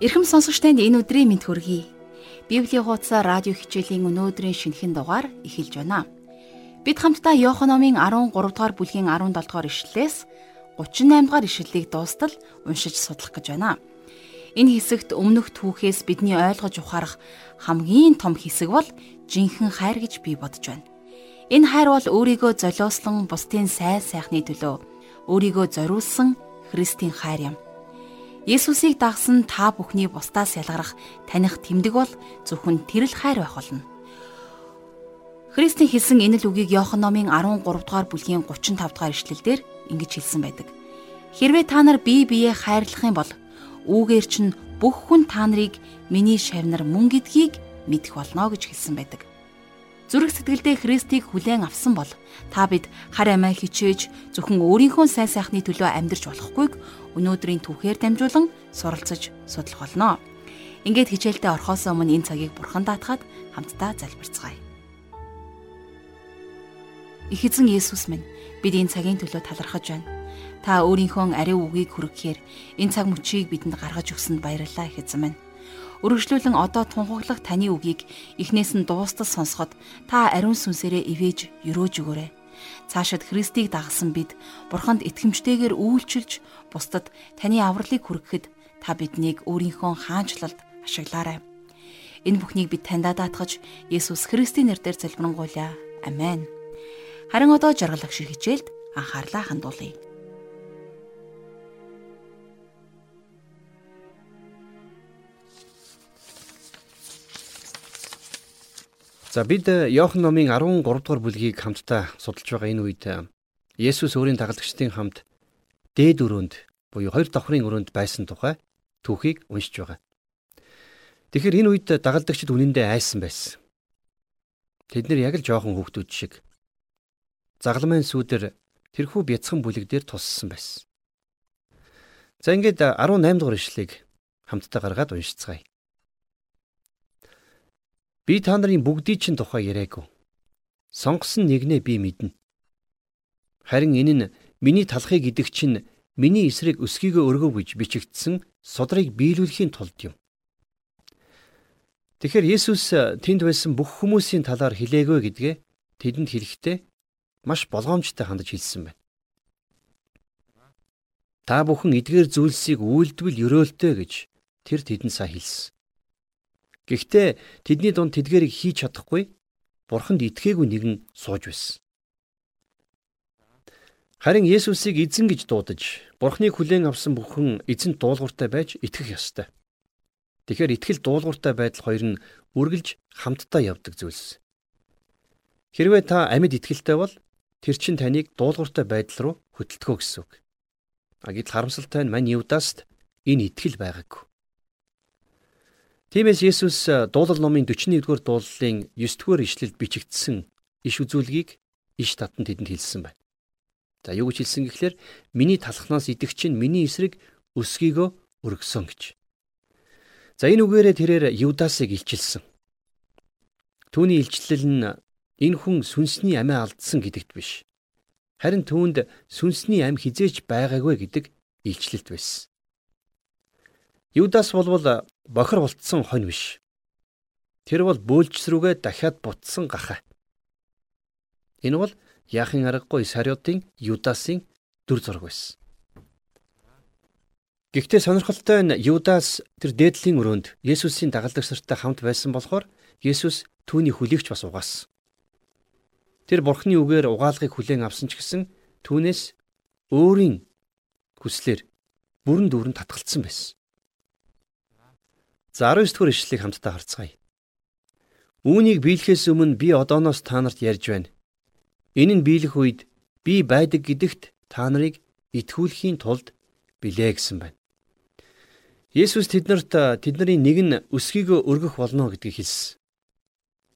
Ирхэм сонсогчтанд энэ өдрийн мэд хүргэе. Библийн хуудас радио хичээлийн өнөөдрийн шинэхэн дугаар эхэлж байна. Бид хамтдаа Иоханомын 13 дугаар бүлгийн 17 дугаар ишлэлээс 38 дугаар ишлэлийг дуустал уншиж судлах гэж байна. Энэ хэсэгт өмнөх түүхээс бидний ойлгож ухаарах хамгийн том хэсэг бол жинхэнэ хайр гэж би бодож байна. Энэ хайр бол өөрийгөө золиослон бусдын сайн сайхны төлөө өөрийгөө зориулсан Христийн хайр юм. Есүсийг дагсан та бүхний бусдаас ялгарах таних тэмдэг бол зөвхөн тэрл хайр байх болно. Христийн хэлсэн энэ л үгийг Иохан номын 13 дугаар бүлгийн 35 дугаар ишлэлдэр ингэж хэлсэн байдаг. Хэрвээ та нар бие биеэ хайрлах юм бол үүгээр чинь бүх хүн та нарыг миний шавнар мөн гэдгийг мэдэх болно гэж хэлсэн байдаг. Зүрх сэтгэлдээ Христийг хүлээн авсан бол та бид хар амиа хичээж зөвхөн өөрийнхөө сайн сайхны төлөө амьдрч болохгүйг өнөөдрийн түүхээр дамжуулан суралцаж судлах болно. Ингээд хичээлдээ орхоос өмнө энэ цагийг бурхан даатахад хамтдаа залбирцгаая. Их эзэн Есүс минь бид энэ цагийн төлөө талархаж байна. Та өөрийнхөө ариун үгийг хүргэхээр энэ цаг мөчийг бидэнд гаргаж өгсөнд баярлалаа их эзэн минь Өргөжлүүлэн одоо тунхаглах таны үгийг эхнээс нь дуустал сонсоход та ариун сүнсээрээ ивэж өрөөж өгөөрэй. Цаашид Христийг дагсан бид Бурханд итгэмжтэйгээр үйлчилж бусдад таны авралыг хүргэхэд та биднийг өөрийнхөө хаанчлалд ашиглаарай. Энэ бүхнийг бид таньдаа даатгаж Есүс Христийн нэрээр залбирanгуйлаа. Амен. Харин одоо жаргалах шиг хичээлд анхаарлаа хандуулъя. За бид Иохан номын 13 дугаар бүлгийг хамтдаа судалж байгаа энэ үед Есүс өөрийн дагалдагчдын хамт дээд өрөөнд буюу хоёр давхрын өрөөнд байсан тухай түүхийг уншиж байгаа. Тэгэхээр энэ үед дагалдагчид үнэндээ айсан байсан. Тэд нэр яг л жоохон хүүхдүүд шиг загламын сүүдэр тэрхүү бяцхан бүлэг дээр туссан байсан. За ингээд 18 дугаар ишлэгийг хамтдаа гаргаад уншицгаая. Би та нарын бүгдийн чинь тухай яриаггүй. Сонгосон нэгнээ би мэднэ. Харин энэ нь миний талхыг идэх чинь миний эсрэг өсгийгөө өргөв гэж бичигдсэн судрыг биелүүлэхийн тулд юм. Тэгэхээр Есүс тэнд байсан бүх хүмүүсийн талаар хэлээгөө гэдгээ тэдэнд хэлэхдээ маш болгоомжтой хандаж хэлсэн байна. Та бүхэн эдгээр зүйлсийг үйлдвэл өрөөлтөө гэж тэр тэдэнд сайн хэлсэн. Гэхдээ тэдний дунд тэдгэрийг хийж чадахгүй бурханд итгээгүй нэгэн сууж байсан. Харин Есүсийг эзэн гэж дуудаж, Бурхныг хүлээн авсан бүхэн эзэнт дуулууртай байж итгэх ёстой. Тэгэхээр итгэл дуулууртай байдал хоёр нь үргэлж хамтдаа явдаг зүйлс. Хэрвээ та амьд итгэлтэй бол тэр чинь таныг дуулууртай байдал руу хөдөлтгөө гэсэн үг. А гэтэл харамсалтай нь мань Юдаст энэ итгэл байгаагүй. Тиймээс Есүс э, дуулал номын 41-р дуулалын 9-р ишлэлд бичигдсэн иш үзүүлгийг иш татан тэдэнд хэлсэн байна. За юу гэж хэлсэн гэхлээр миний талхнаас идэх чинь миний эсрэг өсгийгөө өргөсөн гэж. За энэ үгээрээ тэрээр Юдасыг илчилсэн. Түүний илчлэл нь энэ хүн сүнсний амиа алдсан гэдэгт биш. Харин түүнд сүнсний ам хизээч байгаагүй гэдэг илчлэлт байсан. Юдас болвол бохор болтсон хонь биш. Тэр бол бөөлжсрүүгээ дахиад бутсан гахаа. Энэ бол яахын аргагүй Сариотын Юдасын дүр зураг байсан. Гэхдээ сонирхолтой нь Юдас тэр дээдлийн өрөөнд Есүсийн дагалдагч нартай хамт байсан болохоор Есүс түүний хүлээгч бас угаасан. Тэр бурхны үгээр угаалгыг хүлээн авсан ч гэсэн түүнээс өөрийн хүслээр бүрэн дүүрэн татгалцсан байсан. За 19 дэх ишлэлийг хамтдаа харцгаая. Үүнийг биелэхээс өмнө би одооноос та нарт ярьж байна. Энэ нь биелэх үед би байдаг гэдэгт та нарыг итгүүлэхийн тулд билээ гэсэн байна. Есүс тэднэрт тэдний нэг нь өсгийгөө өргөх болно гэдгийг хэлсэн.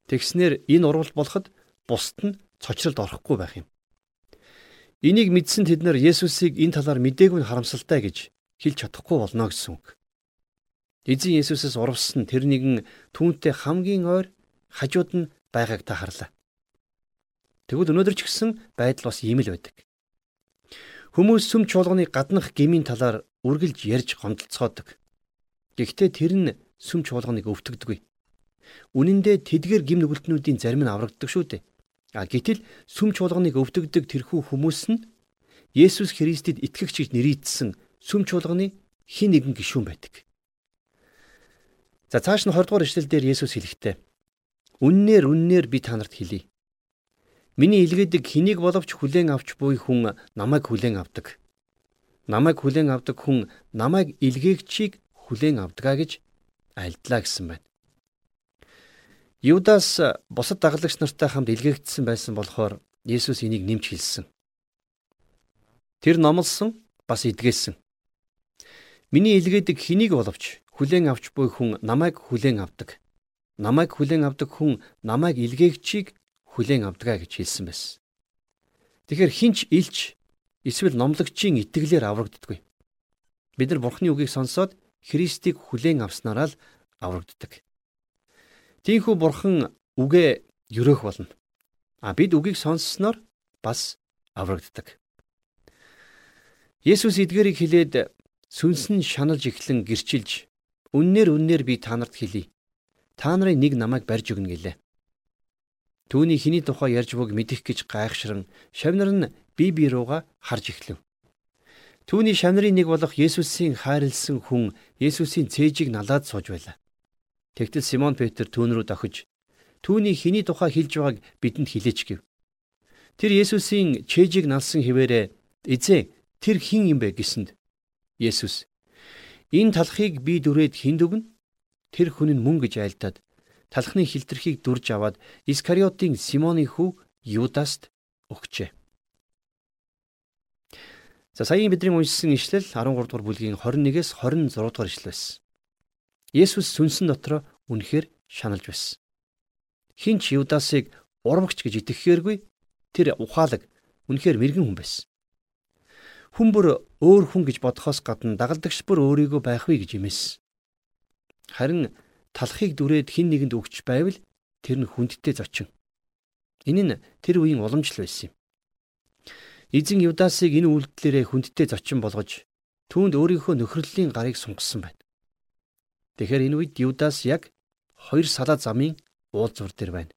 Тэгснэр энэ урвал болоход бусд нь цочролд орохгүй байх юм. Энийг мэдсэн тэд нар Есүсийг энэ талаар мдээгүй харамсалтай гэж хэлж чадахгүй болно гэсэн үг. Эзэн Есүсээс урвсан тэр нэгэн түүнтэй хамгийн ойр хажууд нь байгааг та харлаа. Тэгвэл өнөөдөр ч гэсэн байдал бас ийм л байдаг. Хүмүүс сүм чуулганы гаднах гмийн талаар үргэлж ярьж гомдолцоодог. Гэхдээ тэр нь сүм чуулганыг өвтгдөггүй. Үнэн дээр тэдгээр гим нүгэлтнүүдийн зарим нь аврагддаг шүү дээ. А гэтэл сүм чуулганыг өвтгдөг тэрхүү хүмүүс нь Есүс Христэд итгэгч гэж нэрийдсэн сүм чуулганы хин нэгэн гишүүн байдаг. За цааш нь 20 дугаар ишлэл дээр Есүс хэлэхдээ Үннээр үннээр би та нарт хэлье. Миний илгээдэг хэнийг боловч хүлээн авч буй хүн намайг хүлээн авдаг. Намайг хүлээн авдаг хүн намайг илгээгчийг хүлээн авдгаа гэж альдлаа гэсэн байна. Юдас бусад дагалагч нартай хамт илгээгдсэн байсан болохоор Есүс энийг нэмж хэлсэн. Тэр номлосон бас эдгээсэн. Миний илгээдэг хэнийг боловч хүлээн авч буй хүн намайг хүлээн авдаг. Намайг хүлээн авдаг хүн намайг илгээгчийг хүлээн авдгаа гэж хэлсэн байсан. Тэгэхээр хинч илч эсвэл номлогчийн итгэлээр аврагддаггүй. Бид нар Бурхны үгийг сонсоод Христийг хүлээн авснараа л аврагддаг. Тийхүү Бурхан үгээ ерөөх болно. А бид үгийг сонссноор бас аврагддаг. Есүс эдгээрийг хэлээд сүнс нь шаналж эхлэн гэрчилж үннээр үннээр би та нарт хэлье. Та нарын нэг намайг барьж өгнө гэлээ. Түүний хиний тухай ярьж буг мэдэх гэж гайхшран шавнар нь бие бие руугаа харж эхлэв. Түүний шавнарын нэг болох Есүсийн хайрлсан хүн Есүсийн цээжийг налаад сууж байлаа. Тэгтэл Симон Петр түүн рүү дохиж түүний хиний тухай хэлж байгааг бидэнд хэлээч гэв. Тэр Есүсийн чэжийг налсан хിവэрэ эзэн Тэр хэн юм бэ гэсэнд Есүс энэ талхыг би дүрээд хинд өгнө? Тэр хүн нь мөн гэж айлдаад талхны хилтерхийг дүрж аваад Искариотын Симоны хүү Юдаст өгчээ. За саяын бидний уншсан ишлэл 13 дугаар бүлгийн 21-ээс 26 дугаар ишлэл байсан. Есүс сүнсэн дотор үнэхээр шаналж байсан. Хинч Юдасыг урмагч гэж итгэхээргүй тэр ухаалаг үнэхээр мэрэгэн хүн байсан. Хүн бүр өөр хүн гэж бодохоос гадна дагалдагч бүр өөрийгөө байх вэ гэж имэс. Харин талхыг дүрээд хин нэгэнд өгч байвал тэр нь хүндтэй зочин. Энэ нь тэр үеийн уламжлал байсан юм. Эзэн Юдасыг энэ үйлдэлээрээ хүндтэй зочин болгож түүнд өөрийнхөө нөхрөлийн гарыг сунгасан байна. Тэгэхээр энэ үед Юдас яг хоёр салаа замын уулзвар дээр байна.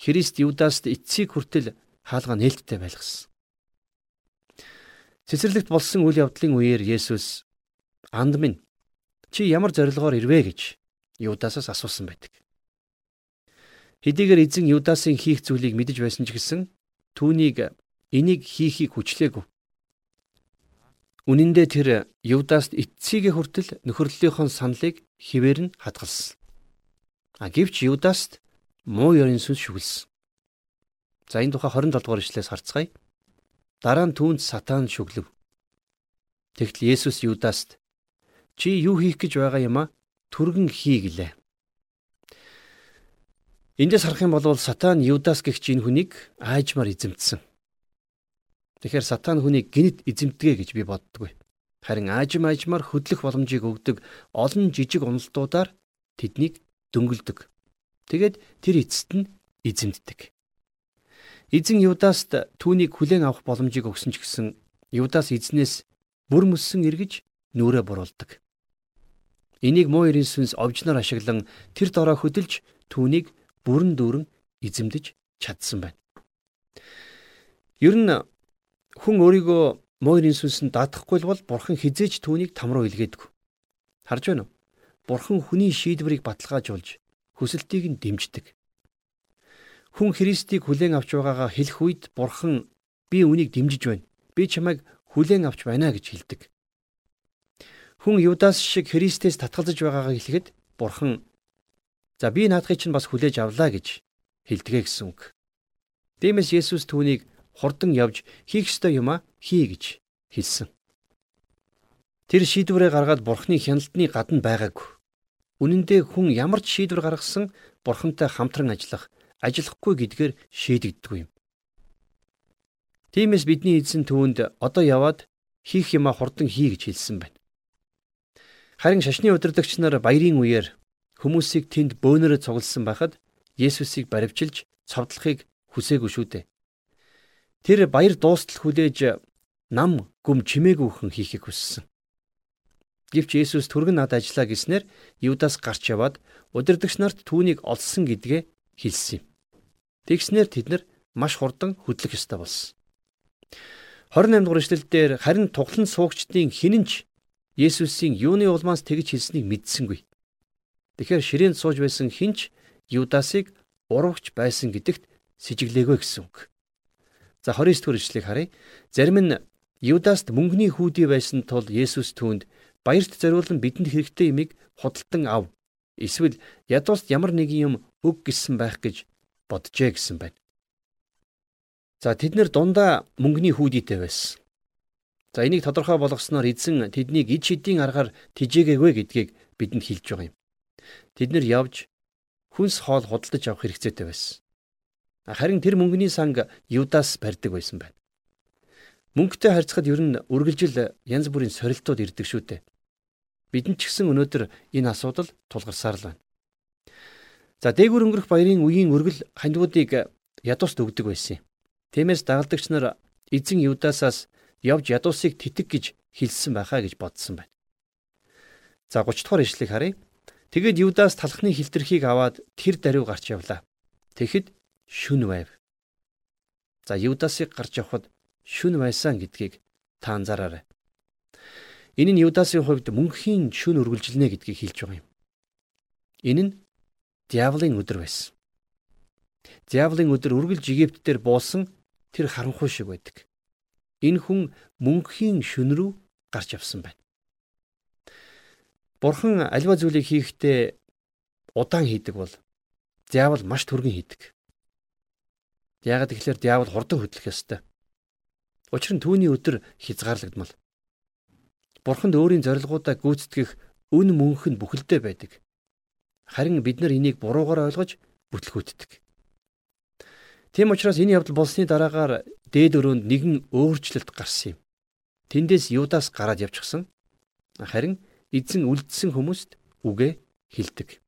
Христ Юдаст эцсийг хүртэл хаалга нээлттэй байлгасан. Цэцэрлэгт болсон үйл явдлын үеэр Есүс анд минь чи ямар зорилгоор ирвэ гэж Юдасаас асуусан байдаг. Хэдийгээр эзэн Юдасын хийх зүйлийг мэдэж байсан ч гэсэн түүнийг энийг хийхийг хүчлээгүй. Үнэн дээр тэр Юдаст эцсийгээ хүртэл нөхөрлөлийнхөө саналыг хിവэр нь хадгалсан. А гэвч Юдаст муу ёрын сүнс шүглсэн. За энэ тухай 27 дугаар ишлээс харцгаая. Дараа нь түүнд сатан шүглэв. Тэгтэл Есүс Юдаст чи юу хийх гэж байгаа юм а? Түргэн хий гэлээ. Эндээс харах юм бол сатан Юдас гэгч энэ хүнийг аажмаар эзэмдсэн. Тэгэхээр сатан хүнийг гинт эзэмдгээ гэж би боддгоо. Харин аажим аажмаар хөдлөх боломжийг өгдөг олон жижиг уналтуудаар тэднийг дөнгөлдөг. Тэгээд тэр эцэст нь эзэмддэг. Эзэн Юдаст түүнийг хүлээн авах боломжийг өгсөн ч гэсэн Юдас эзнээс бүр мөссөн эргэж нүрэ буруулдаг. Энийг муу эрийн сүнс овжноор ашиглан тэр дорой хөдөлж түүнийг бүрэн дүүрэн эзэмдэж чадсан байна. Ер нь хүн өөрийгөө муу эрийн сүнсэнд даатгахгүй бол бурхан хизээж түүнийг там руу илгээдэг. Харж байна уу? Бурхан хүний шийдвэрийг баталгаажуулж хүсэлтийг нь дэмждэг. Хүн Христийг хүлээн авч байгаагаа хэлэх үед Бурхан би үнийг дэмжиж байна. Би чамайг хүлээн авч байна гэж хэлдэг. Хүн Юдас шиг Христээс татгалзаж байгаагаа хэлэхэд Бурхан за би наадхыг чинь бас хүлээж авлаа гэж хэлдэгэ гэсэн үг. Дэмэс Есүс түүнийг хурдан явж хийх ёстой юмаа хий гэж хэлсэн. Тэр шийдвэрээ гаргаад Бурханы хяналтны гадна байгаагүй. Үнэн дээр хүн ямар ч шийдвэр гаргасан Бурхантай хамтран ажиллах ажиллахгүй гэдгээр шийдэгддэг юм. Тиймээс бидний эзэн түүнд одоо яваад хийх юмаа хурдан хий гэж хэлсэн байна. Харин шашны удирдагч нар баярын үеэр хүмүүсийг тэнд бөөнөрө цугласан байхад Есүсийг баривчилж цовдлохыг хүсээгүй шүү дээ. Тэр баяр дуустал хүлээж нам гүм чимээгүйхэн хийхийг хүссэн. Гэвч Есүс түргэн над ажиллаа гэснээр Юдас гарч яваад удирдагч нарт түүнийг олсон гэдгээ хэлсэн юм. Тэгснээр тэд нар маш хурдан хөдлөх ёстой болсон. 28 дугаар эшлэлдэр харин туглан суугчдын хинэнч Есүсийн юуны улмаас тэгж хэлснийг мэдсэнгүй. Тэгэхээр ширээнд сууж байсан хинч Юдасыг урвагч байсан гэдэгт сэжиглээгүй гэсэн үг. За 29 дугаар эшлэлийг харъя. Зарим нь Юдаст мөнгөний хүүдий байсан тул Есүс түүнд баярт зориулан бидэнд хэрэгтэй юмыг худалдан ав. Эсвэл ядууст ямар нэгэн юм өг гэсэн байх гэж боджээ гэсэн байна. За тэд нэр дундаа мөнгөний хүүдийтэй байсан. За энийг тодорхой болгосноор эзэн тэднийг ид шидийн аргаар тижээгээгүй гэдгийг бидэнд хэлж байгаа юм. Тэд нэр явж хүнс хоол худалдаж авах хэрэгцээтэй байсан. Харин тэр мөнгөний санг Юдас барьдаг байсан байна. Мөнгөтэй харьцахад ер нь үргэлжил янз бүрийн сорилтууд ирдэг шүү дээ. Бидэнд ч гэсэн өнөөдөр энэ асуудал тулгарсаар л байна. За дээгүр өнгөрөх баярын үеийн өргөл хандиудыг ядуust өгдөг байсан юм. Тиймээс дагалдагч нар эзэн Юдасаас явж ядуусыг тэтг гэж хэлсэн байхаа гэж бодсон байна. За 30 дугаар ишлэгийг харъя. Тэгэд Юдас талхны хилтерхийг аваад тэр даруй гарч явлаа. Тэгэхэд шүн байв. За Юдасыг гарч явхад шүн байсан гэдгийг та анзаараарай. Энэ нь Юдасын хувьд мөнхийн шүн үргэлжилнэ гэдгийг хэлж байгаа юм. Энэ нь диаволын өдөр байсан. Диаволын өдөр үргэлж Египт дээр буусан тэр харанхуй шиг байдаг энэ хүн мөнхийн шүн рүү гарч явсан байна. Бурхан альва зүйлийг хийхдээ удаан хийдэг бол диавол маш түргэн хийдэг. Яагаад гэвэл диавол хурдан хөдлөх ёстой. Учир нь түүний өдөр хязгаарлагдмал. Бурханд өөрийн зорилгоудаа гүйцэтгэх өн мөнх нь бүхэлдээ байдаг. Харин бид нар энийг буруугаар ойлгож бүтлгүүтдэг. Тийм учраас энэ явдал болсны дараагаар дээд өрөөнд нэгэн өөрчлөлт гарсан юм. Тэндээс Юдас гараад явчихсан. Харин эзэн үлдсэн хүмүүст үгээ хэлдэг.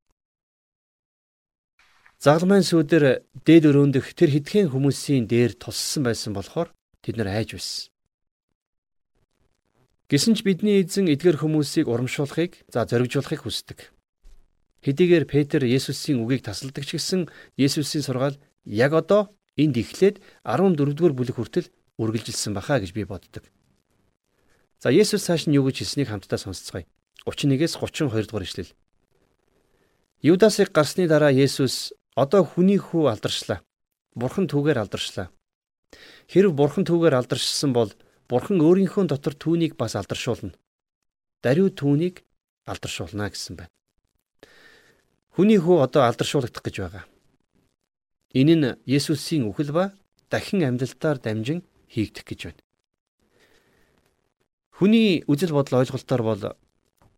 Загламын сүудэр дээд өрөөндөх тэр хитгэн хүмүүсийн дээр туссан байсан болохоор тэд нар айж байсан. Гэсэн ч бидний эзэн эдгэр хүмүүсийг урамшуулахыг за зоригжуулахыг хүсдэг. Хэдийгээр Петр Есүсийн үгийг тасалдаг ч гэсэн Есүсийн сургаал яг одоо энд эхлээд 14-р бүлэг хүртэл үргэлжилсэн баха гэж би боддог. За Есүс цааш нь юу гэж хэлснийг хамтдаа сонсцгоё. 31-ээс 32 дугаар ишлэл. Юдасыг гарсны дараа Есүс одоо хүний хүү алдаршлаа. Бурхан түүгээр алдаршлаа. Хэрв бурхан түүгээр алдаршсан бол бурхан өөрийнхөө дотор түүнийг бас алдаршуулна. Даруй түүнийг алдаршуулна гэсэн байна. Хүний хүү одоо алдаршуулагдах гэж байгаа. Энэ нь Есүсийн үхэл ба дахин амьдлалтаар дамжин хийгдэх гэж байна. Хүний үжил бодол ойлголтоор бол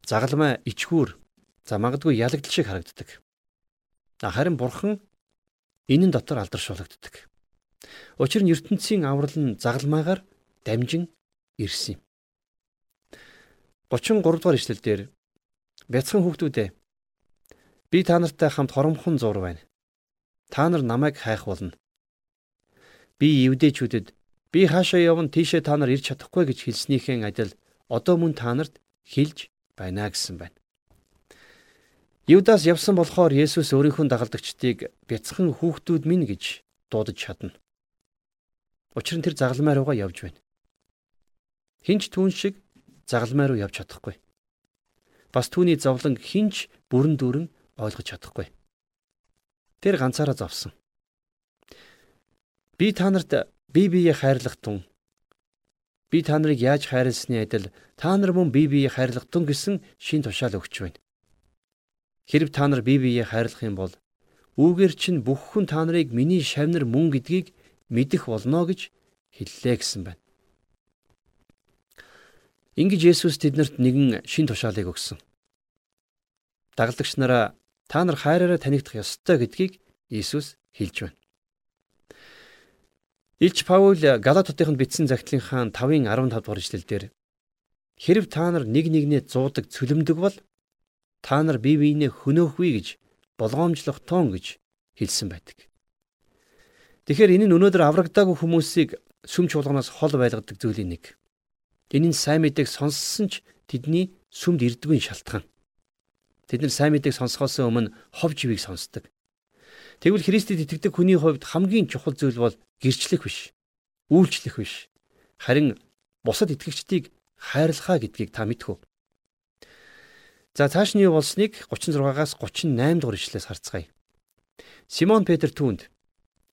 загалмай ичгүүр за магадгүй ялагдал шиг харагддаг. Харин бурхан энэ дотор алдаршуулагддаг. Учир нь ертөнцийн аврал нь загалмайгаар дамжин ирсэн юм. 33 дугаар ишлэлдэр бяцхан хүүхдүүдээ би та нартай хамт хоромхон зур байна. Та нар намайг хайх болно. Би евдээчүүдэд би хаашаа явна тийшээ та нар ирж чадахгүй гэж хэлснийхэн адил одоо мөн та нарт хэлж байна гэсэн байна. Юдас явсан болохоор Есүс өөрийнхөө дагалдагчдыг бяцхан хүүхдүүд минь гэж дуудаж чадна. Учир нь тэр загалмай руугаа явж байна. Хинч түүн шиг загалмай руу явж чадахгүй. Бас түүний зовлон хинч бүрэн дүүрэн ойлгож чадахгүй. Тэр ганцаараа зовсон. Би та нарт бие биеэ хайрлах тун. Би та нарыг яаж хайрласны адил та нар мөн бие биеэ хайрлах тун гэсэн шин тушаал өгч байна. Хэрв та нар бие биеэ хайрлах юм бол үүгээр чинь бүх хүн та нарыг миний шавнар мөн гэдгийг мэдэх болно гэж хэллээ гэсэн байна. Ингэж Есүс тэднэрт нэгэн шин тушаалыг өгсөн. Дагалдагч нараа та нар хайраараа танигдах ёстой гэдгийг Иесус хэлж байна. Илч Паул Галатотынд бичсэн загтлынхаа 5-ын 15 дугаар эшлэлдэр хэрв та нар нэг нэгнээ зуудаг цөлмдөг бол та нар бие биенээ хөнөөхүй гэж болгоомжлох тоон гэж хэлсэн байдаг. Тэгэхээр энэ нь өнөөдөр аврагдаагүй хүмүүсийг сүм чуулганаас хол байлгадаг зүйлийн нэг. Энэ нь сайн мэдээг сонссон ч тэдний сүмд ирдгүй шалтгаан. Тэд нар сайн мэдээг сонсохоос өмнө хов живийг сонсдог. Тэгвэл Христэд итгэдэг хүний хувьд хамгийн чухал зүйл бол гэрчлэх биш. Үйлчлэх биш. Харин бусад итгэгчдийг хайрлахаа гэдгийг та мэдхүү. За цааш нь юу болсныг 36-аас 38 дугаар ишлээс харцгаая. Симон Петр түүнд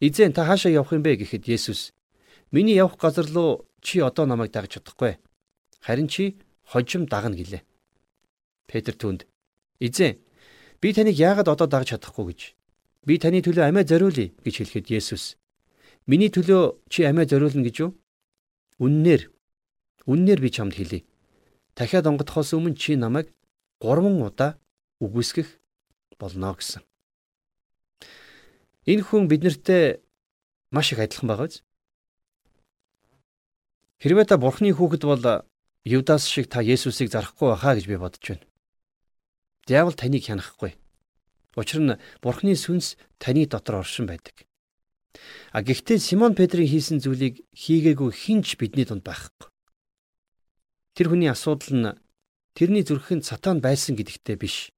"Эзэн та хаашаа явах юм бэ?" гэхэд Есүс "Миний явах газар руу чи одоо намайг дагж чадахгүй. Харин чи хожим дагна гэлээ." Петр түүнд "Эзэн би таныг яагаад одоо дагж чадахгүй гэж? Би таны төлөө амиа зориулъя" гэж хэлэхэд Есүс "Миний төлөө чи амиа зориулна гэж юу? Үннээр үннээр би чамд хэлье. Дахиад онгодохоос өмнө чи намайг 3 удаа үгүйсгэх болно гэсэн. Энэ хүн биднэртэй маш их адилхан байгаа биз? Хэрвээ та Бурхны хүүхэд бол Юдас шиг та Есүсийг зарахгүй байхаа гэж би бодож байна. Диавол таныг хянахгүй. Учир нь Бурхны сүнс таны дотор оршин байдаг. А гэхдээ Симон Петрийн хийсэн зүйлийг хийгээгүй хинч бидний дунд байхгүй. Тэр хүний асуудал нь тэрний зүрхэнд сатан байсан гэдэгтээ биш.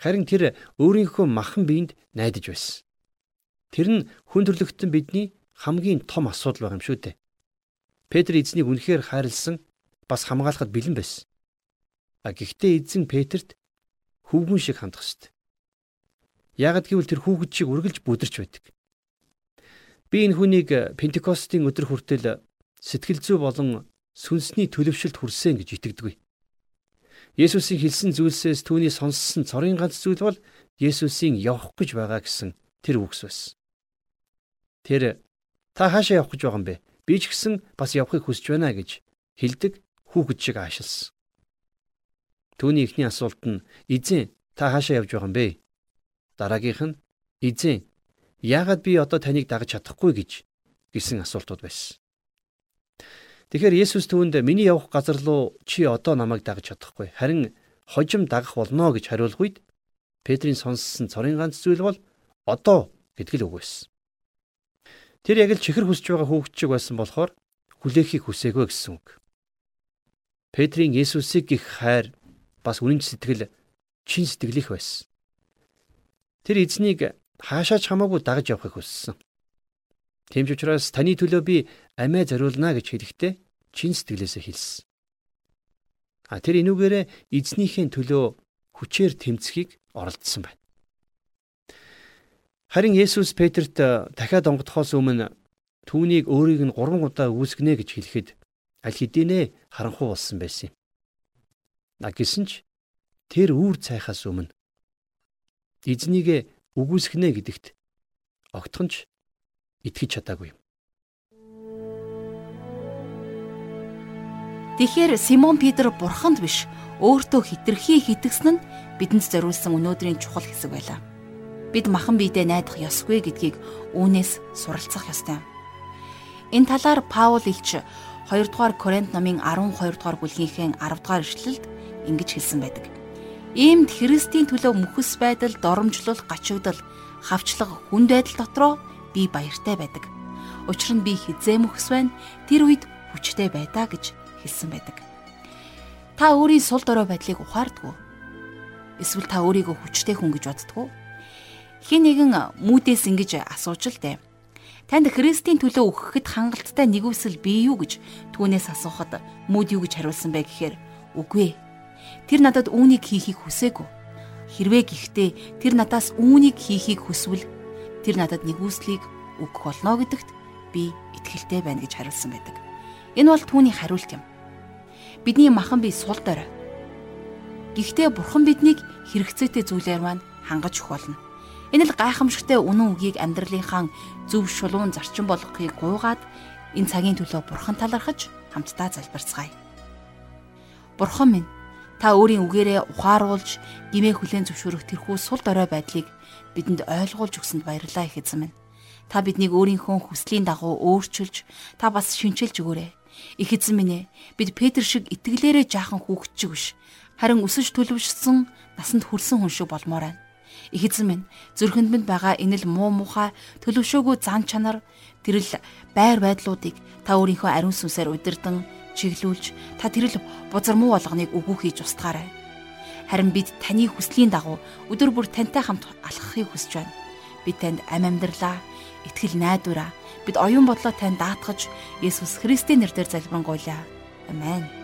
Харин тэр өөрийнхөө махан биед найдаж байсан. Тэр нь хүн төрлөختөн бидний хамгийн том асуудал байгаа юм шүү дээ. Петр эзнийг үнэхээр хайрлсан бас хамгаалахад бэлэн байсан. А гэхдээ эзэн Петрт хөвгүн шиг хандах ёстой. Ягд гэвэл тэр хүүхэд шиг үргэлж бүдэрч байдаг. Би энэ хүнийг Пентекостийн өдөр хүртэл сэтгэл зүй болон сүнсний төлөвшөлт хүрсэн гэж итгэдэг. Есүсийн хэлсэн зүйлсээс түүний сонссон цорын ганц зүйл бол Есүсийн явах гэж байгаа гэсэн тэр үгс байсан. Тэр та хаашаа явах гэж байгаа юм бэ? Би ч гэсэн бас явахыг хүсэж байна гэж хэлдэг хүүхэд шиг аашилсан. Түүний ихний асуулт нь эзэн та хаашаа явж байгаа юм бэ? Дараагийнх нь эзэн яагаад би одоо таныг дагаж чадахгүй гэж гэсэн асуултууд байсан. Тэгэхээр Есүс түүнд миний явах газар руу чи одоо намайг дагаж чадахгүй. Харин хожим дагах болно гэж хариулах үед Петрийн сонссон цорын ганц зүйл бол одоо гэдэг л үг байсан. Тэр яг л чихэр хүсэж байгаа хүүхэд шиг байсан болохоор хүлээхийг хүсээгүй гэсэн үг. Петрийн Есүсийг гих хайр бас үнэн сэтгэл чин сэтгэлийнх байсан. Тэр эзнийг хаашаач хамаагүй дагаж явахыг хүссэн. Тийм ч учраас таны төлөө би амиа зориулна гэж хэлэхдээ чин сэтгэлээсээ хэлсэн. А тэр энүүгээрээ эзнийхээ төлөө хүчээр тэмцхийг оролдсон байна. Харин Есүс Петрт дахиад онгодохоос өмнө түүнийг өөрийг нь 3 удаа үүсгэнэ гэж хэлэхэд аль хэдийнэ харанхуй болсон байсан юм. А гисэн ч тэр үүр цайхаас өмнө эзнийгээ үгүйсгэнэ гэдэгт огтхонч итгэж чадаагүй юм. Тэгэхээр Симон Петр бурханд биш өөртөө хитрхи хитгсэн нь бидэнд зориулсан өнөөдрийн чухал хэсэг байлаа. Бид махан биедээ найдах ёсгүй гэдгийг үүнээс суралцах ёстой. Энэ талаар Паул илч 2 дугаар Коринт номын 12 дугаар бүлгийнхээ 10 дугаар ишлэлд ингэж хэлсэн байдаг. Иймд Христийн төлөө мөхөс байдал, доромжлол, гачигдал, хавчлага, хүнд байдал дотроо би баяртай байдаг. Учир нь би хизээ мөхс байна. Тэр үед хүчтэй байдаа гэж хэлсэн байдаг. Та өөрийн сул дорой байдлыг ухаардгүй. Эсвэл та өөрийгөө хүчтэй хүн гэж боддгоо. Хин нэгэн мүүдээс ингэж асууж л дээ. Танд Христийн төлөө өгөхөд хангалттай нэгүсэл бий юу гэж түүнээс асуухад мүүд юу гэж хариулсан бэ гэхээр үгүй. Тэр надад үүнийг хийхийг хүсээгүй. Хэрвээ гэхдээ тэр надаас үүнийг хийхийг хүсвэл тэр надад нэгүслийг өгөх болно гэдэгт би итгэлтэй байна гэж хариулсан байдаг. Энэ бол түүний хариулт юм. Бидний махан бие сул дорой. Гэхдээ бурхан биднийг хэрэгцээтэй зүйлээр маань хангаж өгөх болно. Энэ л гайхамшигтай үнэн үгийг амьдралынхаа зөв шулуун зарчим болгохыг гуйгаад энэ цагийн төлөө бурхан талархаж хамтдаа залбирцгаая. Бурхан минь та өөрийн үгээрээ ухааруулж гимээ хүлээн зөвшөөрөх тэрхүү сул дорой байдлыг бидэнд ойлгуулж өгсөнд баярлалаа их эзэн минь. Та биднийг өөрийнхөө хүслийн дагуу өөрчилж та бас шинчилж өгөөрэй. Их эзэн минь ээ бид Петр шиг итгэлээрээ жаахан хүүхэд шиг биш. Харин өсөж төлөвшсөн насанд хүрсэн хүн шиг болмоор байна. Их эзэн минь зүрхэнд минь байгаа энэ л муу мухай төлөвшөөгүй зан чанар тэрл байр байдлуудыг та өөрийнхөө ариун сүнсээр удирдан чиглүүлж та тэрл бузар муу болгоныг үгүй хийж устгаарай. Харин бид таны хүслийн дагуу өдөр бүр тантай хамт алхахыг хүсэж байна. Бид танд ам амьдралаа, итгэл найдвараа, бид оюун бодлоо танд даатгаж Есүс Христийн нэрээр залбирanгуйлаа. Амен.